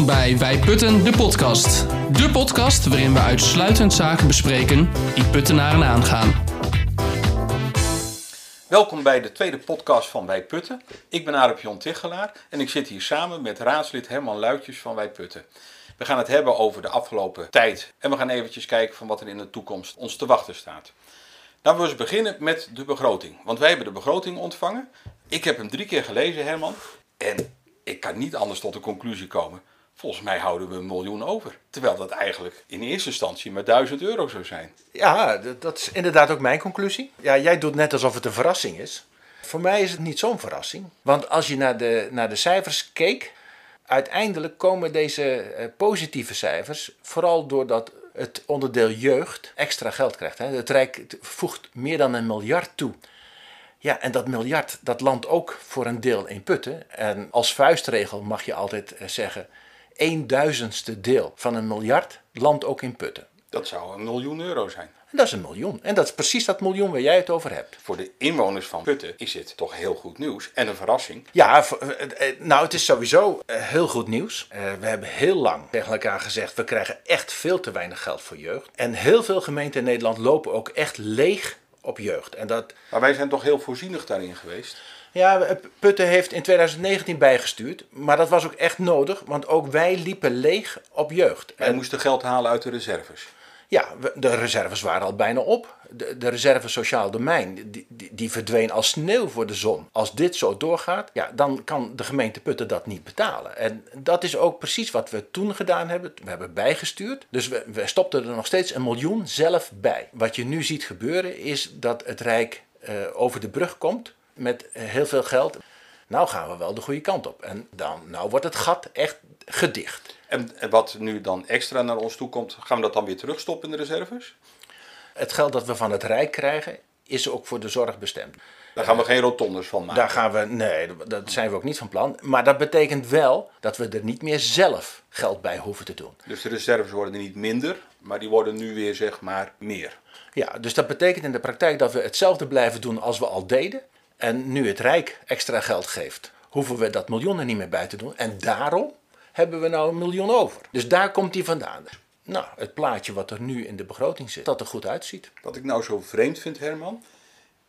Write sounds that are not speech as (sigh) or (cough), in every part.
Welkom bij Wij Putten, de podcast. De podcast waarin we uitsluitend zaken bespreken die Puttenaren aangaan. Welkom bij de tweede podcast van Wij Putten. Ik ben Arep Jon Tichelaar en ik zit hier samen met raadslid Herman Luitjes van Wij Putten. We gaan het hebben over de afgelopen tijd en we gaan eventjes kijken van wat er in de toekomst ons te wachten staat. Laten we eens beginnen met de begroting. Want wij hebben de begroting ontvangen. Ik heb hem drie keer gelezen, Herman. En ik kan niet anders tot de conclusie komen. Volgens mij houden we een miljoen over. Terwijl dat eigenlijk in eerste instantie maar 1000 euro zou zijn. Ja, dat is inderdaad ook mijn conclusie. Ja, jij doet net alsof het een verrassing is. Voor mij is het niet zo'n verrassing. Want als je naar de, naar de cijfers keek, uiteindelijk komen deze eh, positieve cijfers vooral doordat het onderdeel jeugd extra geld krijgt. Het Rijk voegt meer dan een miljard toe. Ja, en dat miljard, dat landt ook voor een deel in putten. En als vuistregel mag je altijd eh, zeggen, een duizendste deel van een miljard landt ook in putten. Dat zou een miljoen euro zijn. En dat is een miljoen. En dat is precies dat miljoen waar jij het over hebt. Voor de inwoners van Putten is dit toch heel goed nieuws en een verrassing. Ja, v- eh, eh, nou, het is sowieso eh, heel goed nieuws. Eh, we hebben heel lang tegen elkaar gezegd: we krijgen echt veel te weinig geld voor jeugd. En heel veel gemeenten in Nederland lopen ook echt leeg op jeugd. En dat, Maar wij zijn toch heel voorzienig daarin geweest. Ja, eh, Putten heeft in 2019 bijgestuurd, maar dat was ook echt nodig, want ook wij liepen leeg op jeugd. Wij moesten geld halen uit de reserves. Ja, de reserves waren al bijna op. De, de reserve sociaal domein, die, die, die verdween als sneeuw voor de zon. Als dit zo doorgaat, ja, dan kan de gemeente Putten dat niet betalen. En dat is ook precies wat we toen gedaan hebben. We hebben bijgestuurd. Dus we, we stopten er nog steeds een miljoen zelf bij. Wat je nu ziet gebeuren is dat het Rijk eh, over de brug komt met heel veel geld. Nou gaan we wel de goede kant op. En dan nou wordt het gat echt gedicht. En, en wat nu dan extra naar ons toe komt, gaan we dat dan weer terugstoppen in de reserves? Het geld dat we van het Rijk krijgen is ook voor de zorg bestemd. Daar gaan we geen rotondes van maken. Daar gaan we, nee, dat zijn we ook niet van plan. Maar dat betekent wel dat we er niet meer zelf geld bij hoeven te doen. Dus de reserves worden niet minder, maar die worden nu weer zeg maar meer. Ja, dus dat betekent in de praktijk dat we hetzelfde blijven doen als we al deden. En nu het Rijk extra geld geeft, hoeven we dat miljoen er niet meer bij te doen. En daarom hebben we nou een miljoen over. Dus daar komt die vandaan. Nou, het plaatje wat er nu in de begroting zit, dat er goed uitziet. Wat ik nou zo vreemd vind, Herman,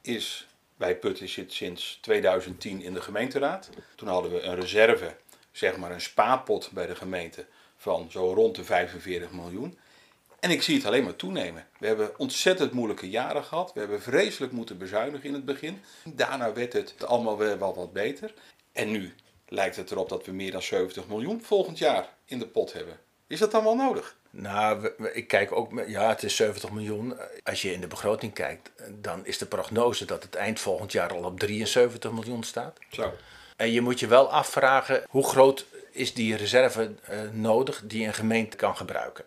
is wij Putten zit sinds 2010 in de gemeenteraad. Toen hadden we een reserve, zeg maar een spaarpot bij de gemeente van zo rond de 45 miljoen. En ik zie het alleen maar toenemen. We hebben ontzettend moeilijke jaren gehad. We hebben vreselijk moeten bezuinigen in het begin. Daarna werd het allemaal weer wel wat beter. En nu lijkt het erop dat we meer dan 70 miljoen volgend jaar in de pot hebben. Is dat dan wel nodig? Nou, ik kijk ook, ja, het is 70 miljoen. Als je in de begroting kijkt, dan is de prognose dat het eind volgend jaar al op 73 miljoen staat. Zo. En je moet je wel afvragen hoe groot is die reserve eh, nodig die een gemeente kan gebruiken.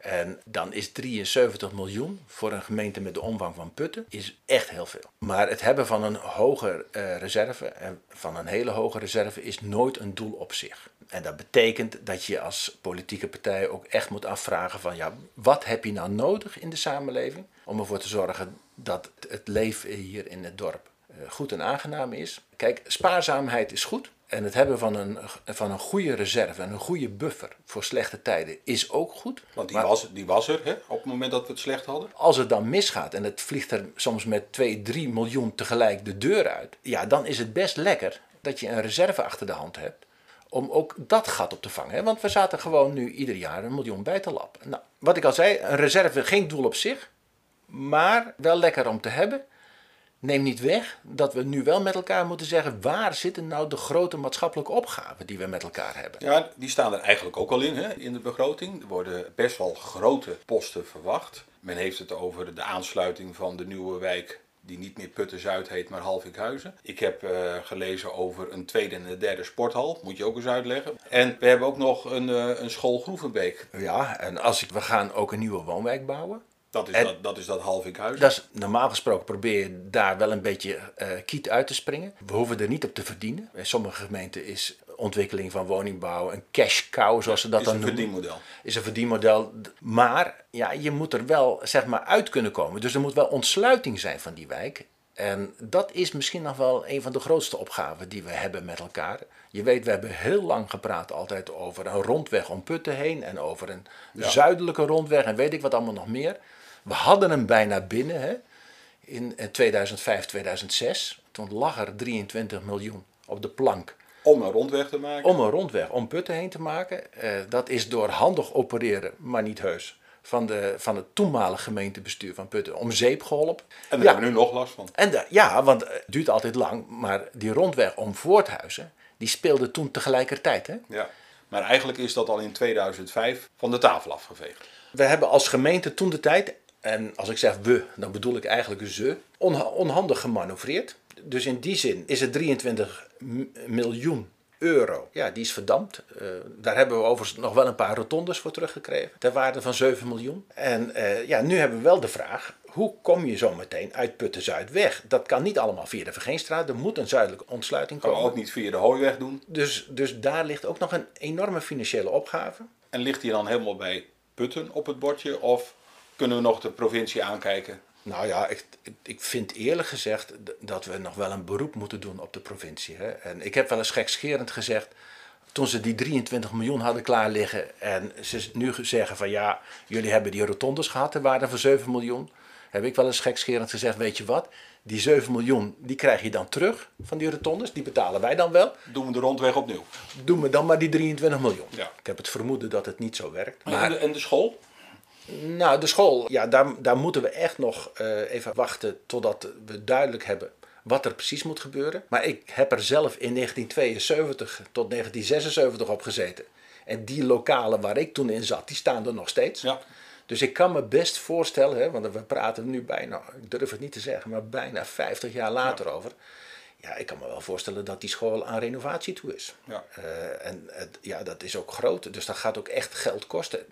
En dan is 73 miljoen voor een gemeente met de omvang van Putten is echt heel veel. Maar het hebben van een hoge eh, reserve van een hele hoge reserve is nooit een doel op zich. En dat betekent dat je als politieke partij ook echt moet afvragen van ja, wat heb je nou nodig in de samenleving om ervoor te zorgen dat het leven hier in het dorp goed en aangenaam is. Kijk, spaarzaamheid is goed. En het hebben van een, van een goede reserve en een goede buffer voor slechte tijden is ook goed. Want die, Maar was, die was er hè, op het moment dat we het slecht hadden. als het dan misgaat en het vliegt er soms met 2, 3 miljoen tegelijk de deur uit, ja, dan is het best lekker dat je een reserve achter de hand hebt om ook dat gat op te vangen. Hè? Want we zaten gewoon nu ieder jaar een miljoen bij te lappen. Nou, wat ik al zei, een reserve geen doel op zich, maar wel lekker om te hebben. Neem niet weg dat we nu wel met elkaar moeten zeggen waar zitten nou de grote maatschappelijke opgaven die we met elkaar hebben. Ja, die staan er eigenlijk ook al in hè, in de begroting. Er worden best wel grote posten verwacht. Men heeft het over de aansluiting van de nieuwe wijk die niet meer Putten-Zuid heet, maar Halvikhuizen. Ik heb eh, gelezen over een tweede en een derde sporthal, moet je ook eens uitleggen. En we hebben ook nog een, eh, een school Groevenbeek. Ja, en als ik, we gaan ook een nieuwe woonwijk bouwen. Dat is, En- dat, dat, is dat Halvikhuizen. Dat is, normaal gesproken probeer je daar wel een beetje eh kiet uit te springen. We hoeven er niet op te verdienen. Bij sommige gemeenten is ontwikkeling van woningbouw een cash cow, zoals ze dat is dan een noemen. verdienmodel. Is een verdienmodel. Maar ja, je moet er wel zeg maar uit kunnen komen. Dus er moet wel ontsluiting zijn van die wijk. En dat is misschien nog wel een van de grootste opgaven die we hebben met elkaar. Je weet, we hebben heel lang gepraat altijd over een rondweg om Putten heen en over een zuidelijke rondweg en weet ik wat allemaal nog meer. We hadden hem bijna binnen hè, in 2005, 2006. Toen lag er 23 miljoen op de plank Om een rondweg te maken. om een rondweg om Putten heen te maken. Eh, dat is door handig opereren, maar niet heus, van, de, van het toenmalige gemeentebestuur van Putten om zeep geholpen. en daar Ja. hebben we nu nog last van. En de- ja, want het duurt altijd lang, maar die rondweg om Voorthuizen, die speelde toen tegelijkertijd. Hè? Ja. Maar eigenlijk is dat al in 2005 van de tafel afgeveegd. We hebben als gemeente toen de tijd, en als ik zeg we, dan bedoel ik eigenlijk ze, onha- onhandig gemanoeuvreerd. Dus in die zin is het 23 m- miljoen euro. Ja, die is verdampt. Eh, daar hebben we overigens nog wel een paar rotondes voor teruggekregen. Ter waarde van 7 miljoen. En eh, ja, nu hebben we wel de vraag, hoe kom je zo meteen uit Putten-Zuid weg? Dat kan niet allemaal via de Vergeenstraat. Er moet een zuidelijke ontsluiting komen. ook niet via de hooiweg doen. Dus, dus daar ligt ook nog een enorme financiële opgave. En ligt die dan helemaal bij Putten op het bordje? Of kunnen we nog de provincie aankijken? Nou ja, ik, ik- vind eerlijk gezegd dat we nog wel een beroep moeten doen op de provincie. Hè. En ik heb wel eens gekscherend gezegd, toen ze die 23 miljoen hadden klaar liggen en ze nu zeggen van ja, jullie hebben die rotondes gehad, de waarde van 7 miljoen. Heb ik wel eens gekscherend gezegd, weet je wat, die 7 miljoen die krijg je dan terug van die rotondes, die betalen wij dan wel. Doen we de rondweg opnieuw? Doen we dan maar die 23 miljoen. Ja. Ik heb het vermoeden dat het niet zo werkt. En de, en de school? Nou, de school, ja, daar, daar moeten we echt nog eh, even wachten totdat we duidelijk hebben wat er precies moet gebeuren. Maar ik heb er zelf in 1972 tot 1976 op gezeten. En die lokalen waar ik toen in zat, die staan er nog steeds. Ja. Dus ik kan me best voorstellen, hè, want we praten nu bijna, ik durf het niet te zeggen, maar bijna 50 jaar later over. Ja, ik kan me wel voorstellen dat die school aan renovatie toe is. Ja. Eh, en het, ja, dat is ook groot, dus dat gaat ook echt geld kosten.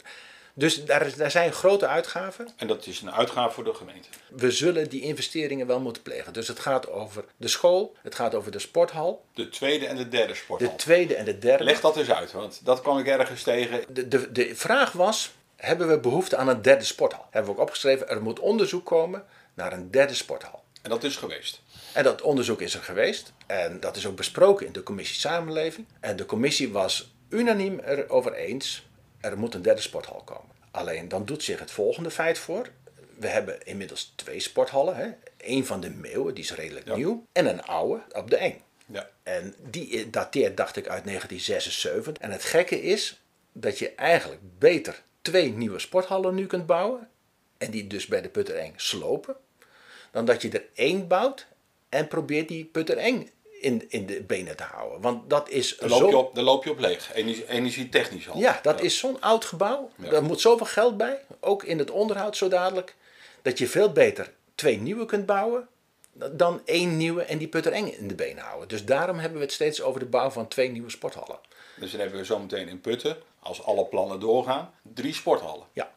Dus daar, daar zijn grote uitgaven. En dat is een uitgave voor de gemeente. We zullen die investeringen wel moeten plegen. Dus het gaat over de school, het gaat over de sporthal, De tweede en de derde sporthal. de tweede en de derde. Leg dat eens uit, want dat kwam ik ergens tegen. De, de, de vraag was, hebben we behoefte aan een derde sporthal? Hebben we ook opgeschreven, er moet onderzoek komen naar een derde sporthal. En dat is geweest. En dat onderzoek is er geweest. En dat is ook besproken in de commissie Samenleving. En de commissie was unaniem erover eens, er moet een derde sporthal komen. Alleen dan doet zich het volgende feit voor. We hebben inmiddels twee sporthallen. Hè? Eén van de Meeuwen, die is redelijk Ja. nieuw. En een oude op de Eng. Ja. En die dateert, dacht ik, uit 1976. En het gekke is dat je eigenlijk beter twee nieuwe sporthallen nu kunt bouwen. En die dus bij de Puttereng slopen. Dan dat je er één bouwt en probeert die Puttereng in, in de benen te houden. Want dat is Dan loop, je zo... op, dan loop je op leeg. Energie, energietechnisch al. Ja, dat is zo'n oud gebouw. Ja. Daar moet zoveel geld bij. Ook in het onderhoud zo dadelijk. Dat je veel beter twee nieuwe kunt bouwen. Dan één nieuwe en die Puttereng in de benen houden. Dus daarom hebben we het steeds over de bouw van twee nieuwe sporthallen. Dus dan hebben we zometeen in Putten, als alle plannen doorgaan, drie sporthallen. Ja,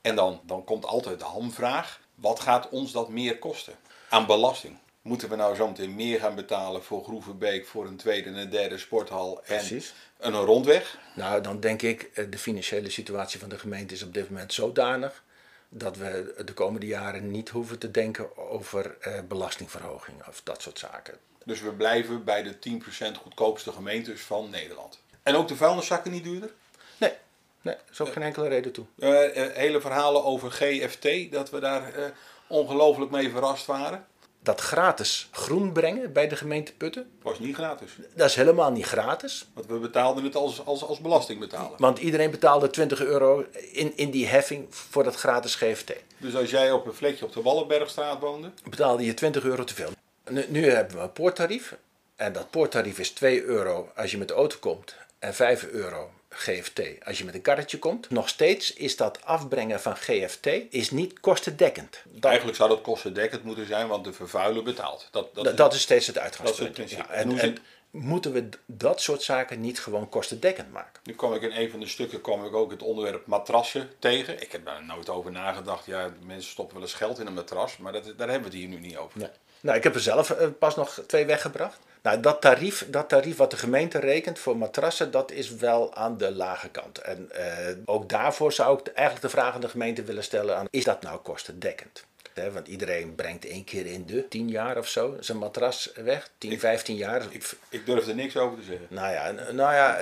En dan, dan komt altijd de hamvraag. Wat gaat ons dat meer kosten? Aan belasting. Moeten we nou zometeen meer gaan betalen voor Groevenbeek, voor een tweede en een derde sporthal en Precies. een rondweg? nou dan denk ik, eh, de financiële situatie van de gemeente is op dit moment zodanig dat we de komende jaren niet hoeven te denken over eh, belastingverhoging of dat soort zaken. Dus we blijven bij de 10% goedkoopste gemeentes van Nederland. En ook de vuilniszakken niet duurder? Nee, nee, er is ook geen enkele reden toe. Eh, hele verhalen over GFT, dat we daar ongelooflijk mee verrast waren. Dat gratis groen brengen bij de gemeente Putten, Was niet gratis. dat is helemaal niet gratis. Want we betaalden het als, als, als belastingbetaler. Want iedereen betaalde 20 euro in, in die heffing voor dat gratis GFT. Dus als jij op een vlekje op de Wallenbergstraat woonde, betaalde je 20 euro te veel. Nu, nu hebben we een poorttarief. En dat poorttarief is 2 euro als je met de auto komt en 5 euro GFT als je met een karretje komt. Nog steeds is dat afbrengen van GFT is niet kostendekkend. Dat, Eigenlijk zou dat kostendekkend moeten zijn, want de vervuiler betaalt. Dat, dat, dat, dat is steeds het uitgangspunt. Dat is het principe. Ja, en, moeten we dat soort zaken niet gewoon kostendekkend maken? Nu kwam ik in een van de stukken kwam ik ook het onderwerp matrassen tegen. Ik heb daar nooit over nagedacht. Ja, mensen stoppen wel eens geld in een matras, maar dat, daar hebben we het hier nu niet over. Nou, ik heb er zelf eh, pas nog twee weggebracht. Nou, dat tarief, dat tarief wat de gemeente rekent voor matrassen, dat is wel aan de lage kant. En eh, ook daarvoor zou ik eigenlijk de vraag aan de gemeente willen stellen aan, is dat nou kostendekkend? Want iedereen brengt één keer in de 10 jaar of zo zijn matras weg. 10, 15 jaar. Ik, ik durf er niks over te zeggen. Nou ja, nou ja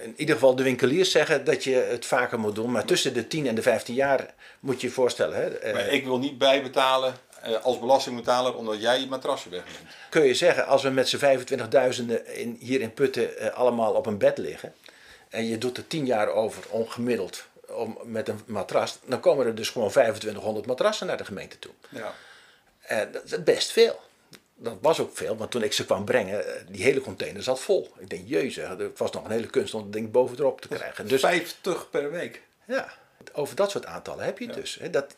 in ieder geval de winkeliers zeggen dat je het vaker moet doen. Maar tussen de 10 en de 15 jaar moet je je voorstellen. Hè, eh, Maar ik wil niet bijbetalen eh, als belastingbetaler omdat jij je matrassen wegneemt. kun je zeggen, als we met z'n 25.000 in, hier in Putten eh, allemaal op een bed liggen. En je doet er 10 jaar over ongemiddeld om, met een matras. Dan komen er dus gewoon 2500 matrassen naar de gemeente toe. Ja. En dat is best veel. Dat was ook veel, want toen ik ze kwam brengen, eh, die hele container zat vol. Ik denk, jezus, het was nog een hele kunst om dat ding bovenop te krijgen. Dus 50 per week. ja, over dat soort aantallen heb je het dus. hè. Dat,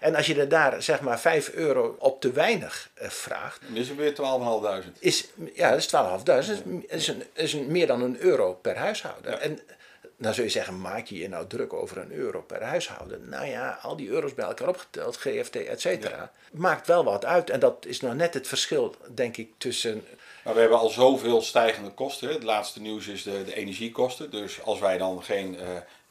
en als je er daar zeg maar 5 euro op te weinig eh, vraagt, Dan is het weer 12.500. is, ja, dat is 12.500, is, is, een, is een, meer dan een euro per huishouden. Ja. En dan zul je zeggen, maak je je nou druk over een euro per huishouden? Nou ja, al die euro's bij elkaar opgeteld, GFT, et cetera, maakt wel wat uit. En dat is nou net het verschil, denk ik, tussen... Maar we hebben al zoveel stijgende kosten. Het laatste nieuws is de, de energiekosten. Dus als wij dan geen eh,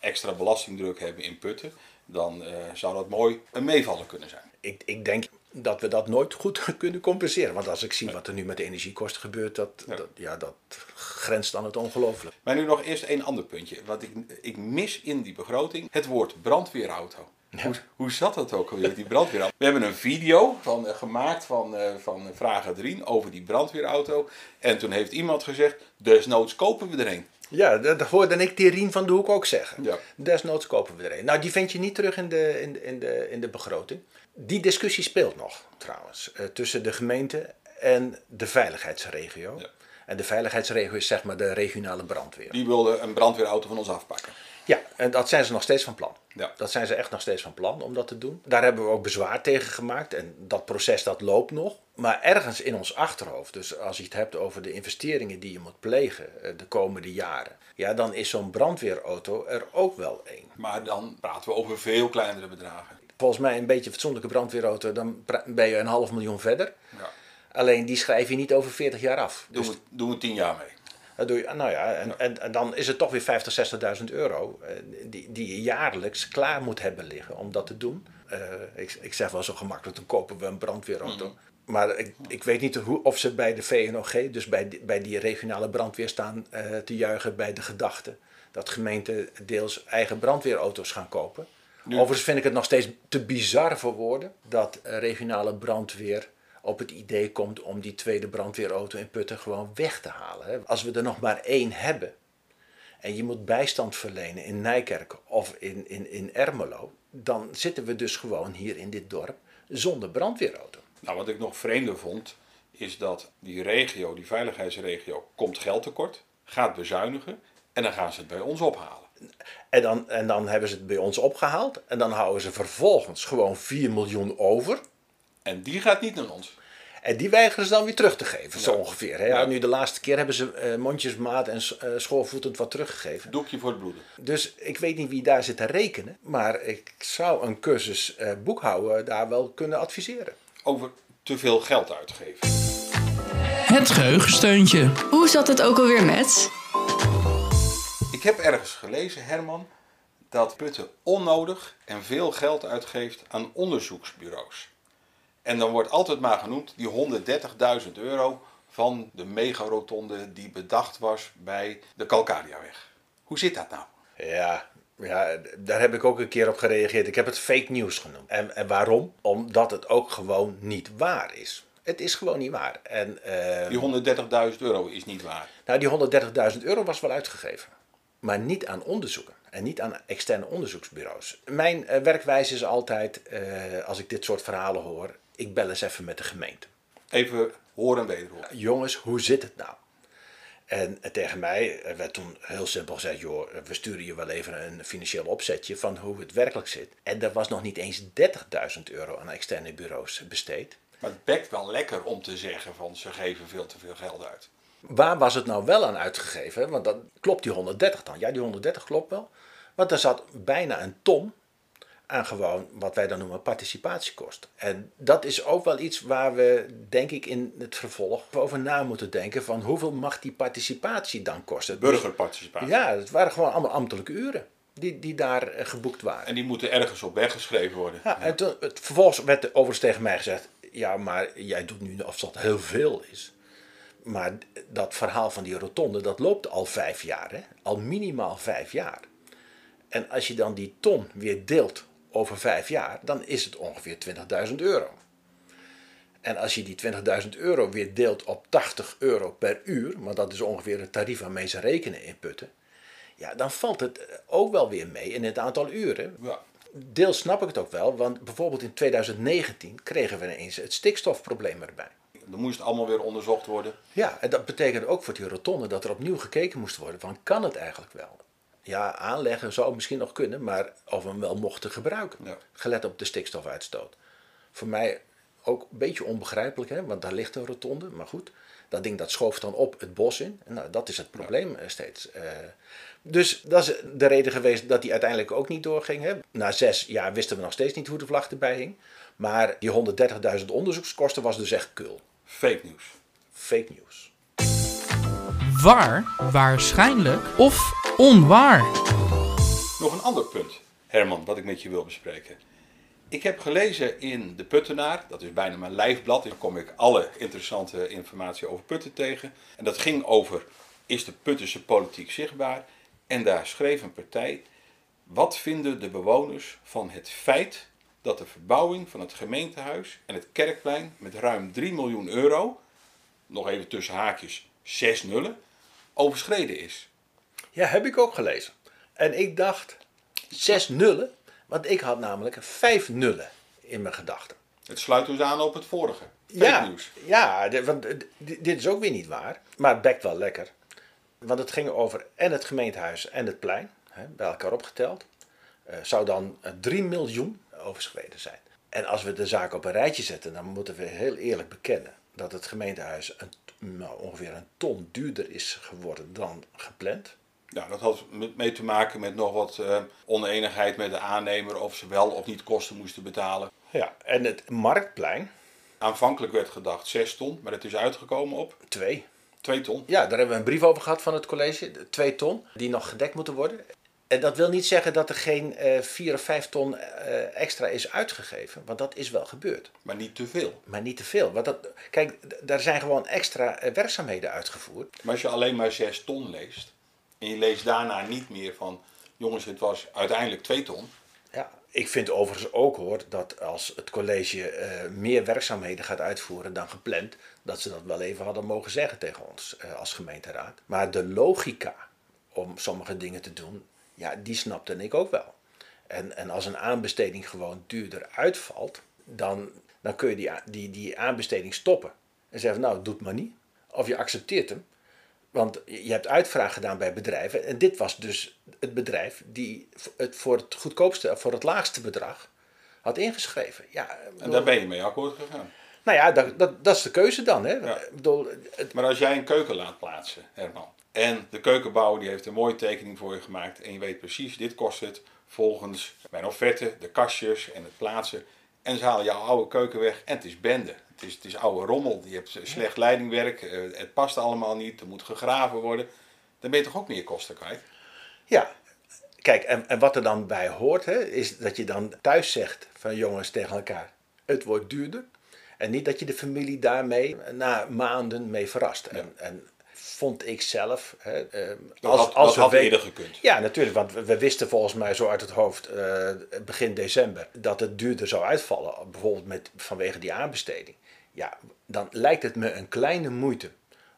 extra belastingdruk hebben in putten, dan eh, zou dat mooi een meevallen kunnen zijn. Ik, ik denk dat we dat nooit goed (laughs) kunnen compenseren. Want als ik zie wat er nu met de energiekosten gebeurt, dat, Ja. dat, ja, dat grenst aan het ongelooflijk. Maar nu nog eerst één ander puntje. Wat ik, ik mis in die begroting, het woord brandweerauto. Hoe, hoe zat dat ook alweer, die brandweerauto? We hebben een video van, eh, gemaakt van, eh van Vraag Adrien over die brandweerauto. En toen heeft iemand gezegd, desnoods kopen we er een. Ja, dat hoorde ik die Rien van de Hoek ook zeggen. Ja. Desnoods kopen we er een. Nou, die vind je niet terug in de, in in de, in de begroting. Die discussie speelt nog, trouwens, eh, tussen de gemeente en de veiligheidsregio. Ja. En de veiligheidsregio is zeg maar de regionale brandweer. Die wilde een brandweerauto van ons afpakken. Ja, en dat zijn ze nog steeds van plan. Ja. Dat zijn ze echt nog steeds van plan om dat te doen. Daar hebben we ook bezwaar tegen gemaakt en dat proces dat loopt nog. Maar ergens in ons achterhoofd, dus als je het hebt over de investeringen die je moet plegen eh, de komende jaren, ja, dan is zo'n brandweerauto er ook wel één. Maar dan praten we over veel kleinere bedragen. Volgens mij een beetje een fatsoenlijke brandweerauto, dan ben je een half miljoen verder. Ja. Alleen die schrijf je niet over 40 jaar af. Doen, Dus we, doen we tien jaar mee. Dat doe je, nou ja, en, en, en dan is het toch weer 50, 60.000 euro eh, die, die je jaarlijks klaar moet hebben liggen om dat te doen. Eh, ik, ik zeg wel zo gemakkelijk, dan kopen we een brandweerauto. Maar ik, ik weet niet hoe, of ze bij de VNOG, dus bij die, bij die regionale brandweer, staan eh, te juichen bij de gedachte dat gemeenten deels eigen brandweerauto's gaan kopen. Nu- Overigens vind ik het nog steeds te bizar voor woorden dat regionale brandweer op het idee komt om die tweede brandweerauto in Putten gewoon weg te halen. Als we er nog maar één hebben en je moet bijstand verlenen in Nijkerk of in, in, in Ermelo, dan zitten we dus gewoon hier in dit dorp zonder brandweerauto. Nou, wat ik nog vreemder vond, is dat die regio, die veiligheidsregio, komt geld tekort, gaat bezuinigen en dan gaan ze het bij ons ophalen. En dan, en dan hebben ze het bij ons opgehaald en dan houden ze vervolgens gewoon 4 miljoen over. En die gaat niet naar ons. En die weigeren ze dan weer terug te geven, zo ongeveer. Hè? Ja, Ja. nu de laatste keer hebben ze eh, mondjesmaat en eh, schoolvoetend wat teruggegeven. Doekje voor het bloeden. Dus ik weet niet wie daar zit te rekenen. Maar ik zou een cursus eh, boekhouden daar wel kunnen adviseren. Over te veel geld uitgeven. Het geheugensteuntje. Hoe zat het ook alweer met? Ik heb ergens gelezen, Herman, dat Putten onnodig en veel geld uitgeeft aan onderzoeksbureaus. En dan wordt altijd maar genoemd die 130.000 euro van de megarotonde die bedacht was bij de Calcadiaweg. Hoe zit dat nou? Ja, ja, daar heb ik ook een keer op gereageerd. Ik heb het fake news genoemd. En, en waarom? Omdat het ook gewoon niet waar is. Het is gewoon niet waar. En, eh, Die 130.000 euro is niet waar. Nou, die 130.000 euro was wel uitgegeven. Maar niet aan onderzoeken. En niet aan externe onderzoeksbureaus. Mijn eh, werkwijze is altijd, eh, als ik dit soort verhalen hoor, ik bel eens even met de gemeente. Even horen en wederhoren. Jongens, hoe zit het nou? En eh, tegen mij eh, werd toen heel simpel gezegd, joh, we sturen je wel even een financieel opzetje van hoe het werkelijk zit. En er was nog niet eens 30.000 euro aan externe bureaus besteed. Maar het bekt wel lekker om te zeggen van ze geven veel te veel geld uit. Waar was het nou wel aan uitgegeven? Want dan klopt die 130 dan. Ja, die 130 klopt wel. Want er zat bijna een ton aan gewoon wat wij dan noemen participatiekosten. En dat is ook wel iets waar we, denk ik, in het vervolg over na moeten denken. Van hoeveel mag die participatie dan kosten? Burgerparticipatie. Ja, het waren gewoon allemaal ambtelijke uren. die, die daar eh, geboekt waren. En die moeten ergens op weggeschreven worden. Ja, en toen, het, vervolgens werd er overigens tegen mij gezegd: Ja, maar jij doet nu of dat heel veel is. Maar dat verhaal van die rotonde, dat loopt al vijf jaar. Hè? Al minimaal vijf jaar. En als je dan die ton weer deelt over vijf jaar, dan is het ongeveer 20.000 euro. En als je die 20.000 euro weer deelt op 80 euro per uur, want dat is ongeveer het tarief waarmee ze rekenen in Putten, ja, dan valt het ook wel weer mee in het aantal uren. Ja. Deels snap ik het ook wel, want bijvoorbeeld in 2019 kregen we ineens het stikstofprobleem erbij. Dan moest het allemaal weer onderzocht worden. Ja, en dat betekent ook voor die rotonde dat er opnieuw gekeken moest worden van kan het eigenlijk wel? Ja, aanleggen zou misschien nog kunnen, maar of we hem wel mochten gebruiken, Ja. gelet op de stikstofuitstoot. Voor mij ook een beetje onbegrijpelijk, hè? want daar ligt een rotonde, maar goed. Dat ding dat schoof dan op het bos in. En nou, dat is het probleem eh, steeds. Eh, dus dat is de reden geweest dat die uiteindelijk ook niet doorging. Hè? Na zes jaar wisten we nog steeds niet hoe de vlag erbij hing. Maar die 130.000 onderzoekskosten was dus echt kul. Fake nieuws. Fake news. Waar, waarschijnlijk of onwaar? Nog een ander punt, Herman, dat ik met je wil bespreken. Ik heb gelezen in De Puttenaar, dat is bijna mijn lijfblad. Daar kom ik alle interessante informatie over Putten tegen. En dat ging over, is de Puttense politiek zichtbaar? En daar schreef een partij, wat vinden de bewoners van het feit dat de verbouwing van het gemeentehuis en het kerkplein met ruim 3 miljoen euro, nog even tussen haakjes 6 nullen, overschreden is? Ja, heb ik ook gelezen. En ik dacht, zes nullen, want ik had namelijk vijf nullen in mijn gedachten. Het sluit dus aan op het vorige. Fake ja, nieuws. Ja, de- want eh, di- dit is ook weer niet waar. Maar het bekt wel lekker. Want het ging over en het gemeentehuis en het plein, hè, bij elkaar opgeteld. eh, zou dan eh, 3 miljoen overschreden zijn. En als we de zaak op een rijtje zetten, dan moeten we heel eerlijk bekennen dat het gemeentehuis een, nou, ongeveer een ton duurder is geworden dan gepland. Ja, dat had met- mee te maken met nog wat eh, oneenigheid met de aannemer of ze wel of niet kosten moesten betalen. Ja, en het marktplein, Aanvankelijk werd gedacht 6 ton, maar het is uitgekomen op 2. 2 ton. Ja, daar hebben we een brief over gehad van het college. de Twee ton, die nog gedekt moeten worden. En dat wil niet zeggen dat er geen eh 4 of 5 ton eh, extra is uitgegeven. Want dat is wel gebeurd. Maar niet te veel. Maar niet te veel. Want dat, kijk, daar zijn gewoon extra werkzaamheden uitgevoerd. Maar als je alleen maar 6 ton leest en je leest daarna niet meer van jongens, het was uiteindelijk 2 ton. Ja, ik vind overigens ook hoor dat als het college eh, meer werkzaamheden gaat uitvoeren dan gepland, dat ze dat wel even hadden mogen zeggen tegen ons eh, als gemeenteraad. Maar de logica om sommige dingen te doen, ja, die snapte ik ook wel. En, en als een aanbesteding gewoon duurder uitvalt, dan, dan kun je die, die, die aanbesteding stoppen. En zeggen, nou, doe het maar niet. Of je accepteert hem. Want je hebt uitvraag gedaan bij bedrijven. En dit was dus het bedrijf die het voor het goedkoopste, voor het laagste bedrag had ingeschreven. Ja, En daar ben je mee akkoord gegaan. Nou ja, dat, dat, dat is de keuze dan. Hè? Ja. Ik bedoel, het- Maar als jij een keuken laat plaatsen, Herman, en de keukenbouwer die heeft een mooie tekening voor je gemaakt en je weet precies, dit kost het volgens mijn offerte, de kastjes en het plaatsen. En ze halen jouw oude keuken weg en het is bende. Het is, het is oude rommel, je hebt slecht leidingwerk, eh, het past allemaal niet, er moet gegraven worden. Dan ben je toch ook meer kosten kwijt? ja, kijk, en, en wat er dan bij hoort, hè, is dat je dan thuis zegt van jongens tegen elkaar, het wordt duurder. En niet dat je de familie daarmee na maanden mee verrast. En, en vond ik zelf. Hè, eh, Dat had- dat we had weten- gekund. Ja, natuurlijk. Want we, we wisten volgens mij zo uit het hoofd eh, begin december dat het duurder zou uitvallen. Bijvoorbeeld met, vanwege die aanbesteding. Ja, dan lijkt het me een kleine moeite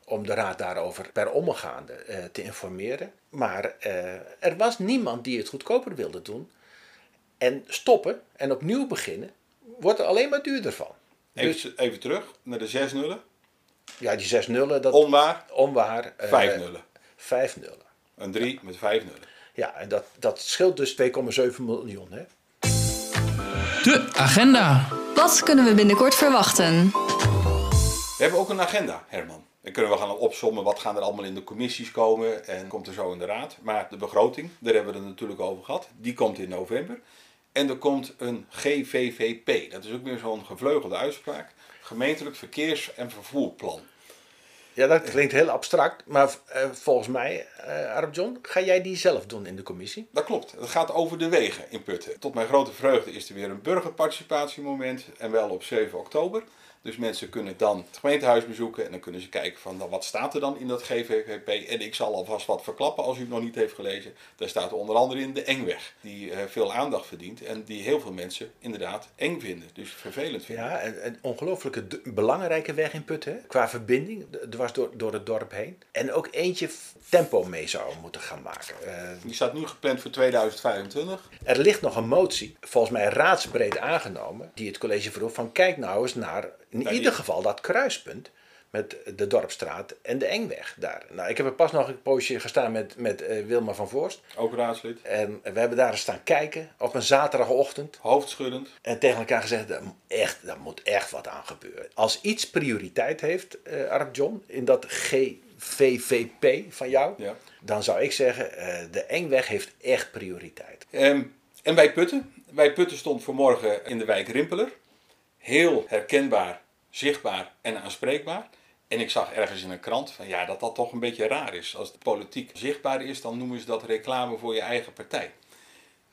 om de raad daarover per omgaande eh, te informeren. Maar eh, er was niemand die het goedkoper wilde doen. En stoppen en opnieuw beginnen wordt er alleen maar duurder van. Dus Even, even terug naar de zes nullen. ja, die zes nullen, dat Onwaar, onwaar. eh, vijf nullen. Vijf nullen. Een drie met vijf nullen. Ja, en dat, dat scheelt dus 2,7 miljoen. Hè? De agenda. Wat kunnen we binnenkort verwachten? We hebben ook een agenda, Herman. Dan kunnen we gaan opsommen wat gaan er allemaal in de commissies komen en komt er zo in de raad. Maar de begroting, daar hebben we het natuurlijk over gehad, die komt in november. En er komt een GVVP, dat is ook weer zo'n gevleugelde uitspraak. Gemeentelijk Verkeers- en Vervoerplan. Ja, dat klinkt heel abstract, maar uh, volgens mij, uh, Arab John, ga jij die zelf doen in de commissie? Dat klopt. Het gaat over de wegen in Putten. Tot mijn grote vreugde is er weer een burgerparticipatiemoment en wel op 7 oktober. Dus mensen kunnen dan het gemeentehuis bezoeken en dan kunnen ze kijken van nou, wat staat er dan in dat GVVP. En ik zal alvast wat verklappen als u het nog niet heeft gelezen. Daar staat onder andere in de Engweg, die uh, veel aandacht verdient en die heel veel mensen inderdaad eng vinden. Dus vervelend vinden. Ja, een, een ongelooflijke belangrijke weg in Putten qua verbinding dwars door, door het dorp heen. En ook eentje tempo mee zou moeten gaan maken. Uh, die staat nu gepland voor 2025. Er ligt nog een motie, volgens mij raadsbreed aangenomen, die het college vroeg van kijk nou eens naar in ieder geval dat kruispunt met de Dorpstraat en de Engweg daar. Nou, ik heb er pas nog een poosje gestaan met, met uh, Wilma van Voorst. Ook raadslid. En we hebben daar staan kijken op een zaterdagochtend. Hoofdschuddend. En tegen elkaar gezegd, daar, echt, daar moet echt wat aan gebeuren. Als iets prioriteit heeft, uh, Arp John, in dat GVVP van jou, ja. dan zou ik zeggen, uh, de Engweg heeft echt prioriteit. Um, en wij Putten? Wij Putten stond vanmorgen in de wijk Rimpeler heel herkenbaar, zichtbaar en aanspreekbaar. En ik zag ergens in een krant van ja, dat dat toch een beetje raar is. Als de politiek zichtbaar is, dan noemen ze dat reclame voor je eigen partij.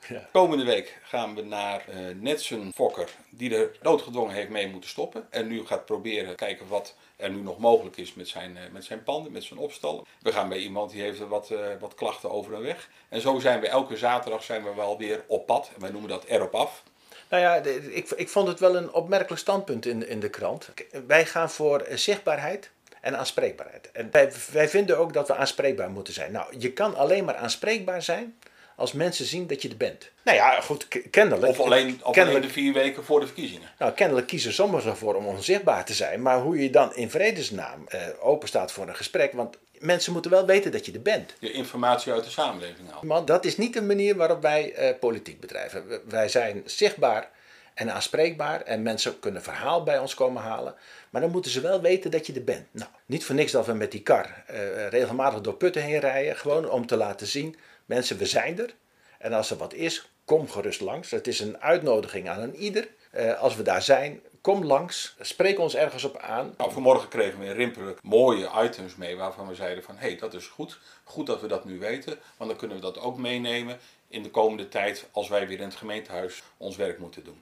Ja. Komende week gaan we naar uh, Netsen Fokker, die er noodgedwongen heeft mee moeten stoppen. En nu gaat proberen kijken wat er nu nog mogelijk is met zijn, uh, met zijn panden, met zijn opstallen. We gaan bij iemand die heeft wat, uh, wat klachten over een weg. En zo zijn we elke zaterdag zijn we wel weer op pad. En wij noemen dat erop af. Nou ja, ik, ik vond het wel een opmerkelijk standpunt in, in de krant. Wij gaan voor zichtbaarheid en aanspreekbaarheid. En wij, wij vinden ook dat we aanspreekbaar moeten zijn. Nou, je kan alleen maar aanspreekbaar zijn als mensen zien dat je er bent. Nou ja, goed, kennelijk. Of alleen, of kennelijk, alleen de vier weken voor de verkiezingen. Nou, kennelijk kiezen sommigen ervoor om onzichtbaar te zijn. Maar hoe je dan in vredesnaam open staat voor een gesprek. Want mensen moeten wel weten dat je er bent. Je informatie uit de samenleving halen. Maar dat is niet de manier waarop wij uh, politiek bedrijven. Wij zijn zichtbaar en aanspreekbaar en mensen kunnen verhaal bij ons komen halen. Maar dan moeten ze wel weten dat je er bent. Nou, niet voor niks dat we met die kar uh, regelmatig door putten heen rijden. Gewoon om te laten zien, mensen, we zijn er. En als er wat is, kom gerust langs. Het is een uitnodiging aan een ieder. Uh, als we daar zijn, kom langs, spreek ons ergens op aan. Nou, vanmorgen kregen we in Rimpelen mooie items mee waarvan we zeiden van hé, hey, dat is goed. Goed dat we dat nu weten, want dan kunnen we dat ook meenemen in de komende tijd als wij weer in het gemeentehuis ons werk moeten doen.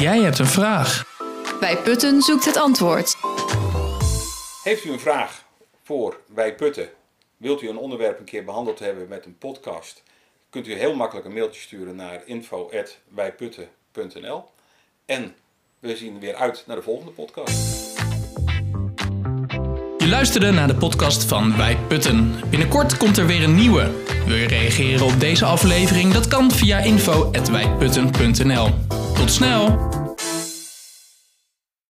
Jij hebt een vraag. Bij Putten zoekt het antwoord. Heeft u een vraag voor Wij Putten? Wilt u een onderwerp een keer behandeld hebben met een podcast? Kunt u heel makkelijk een mailtje sturen naar info.wijputten.nl En we zien weer uit naar de volgende podcast. Je luisterde naar de podcast van Wij Putten. Binnenkort komt er weer een nieuwe. Wil je reageren op deze aflevering? Dat kan via info.wijputten.nl. Tot snel!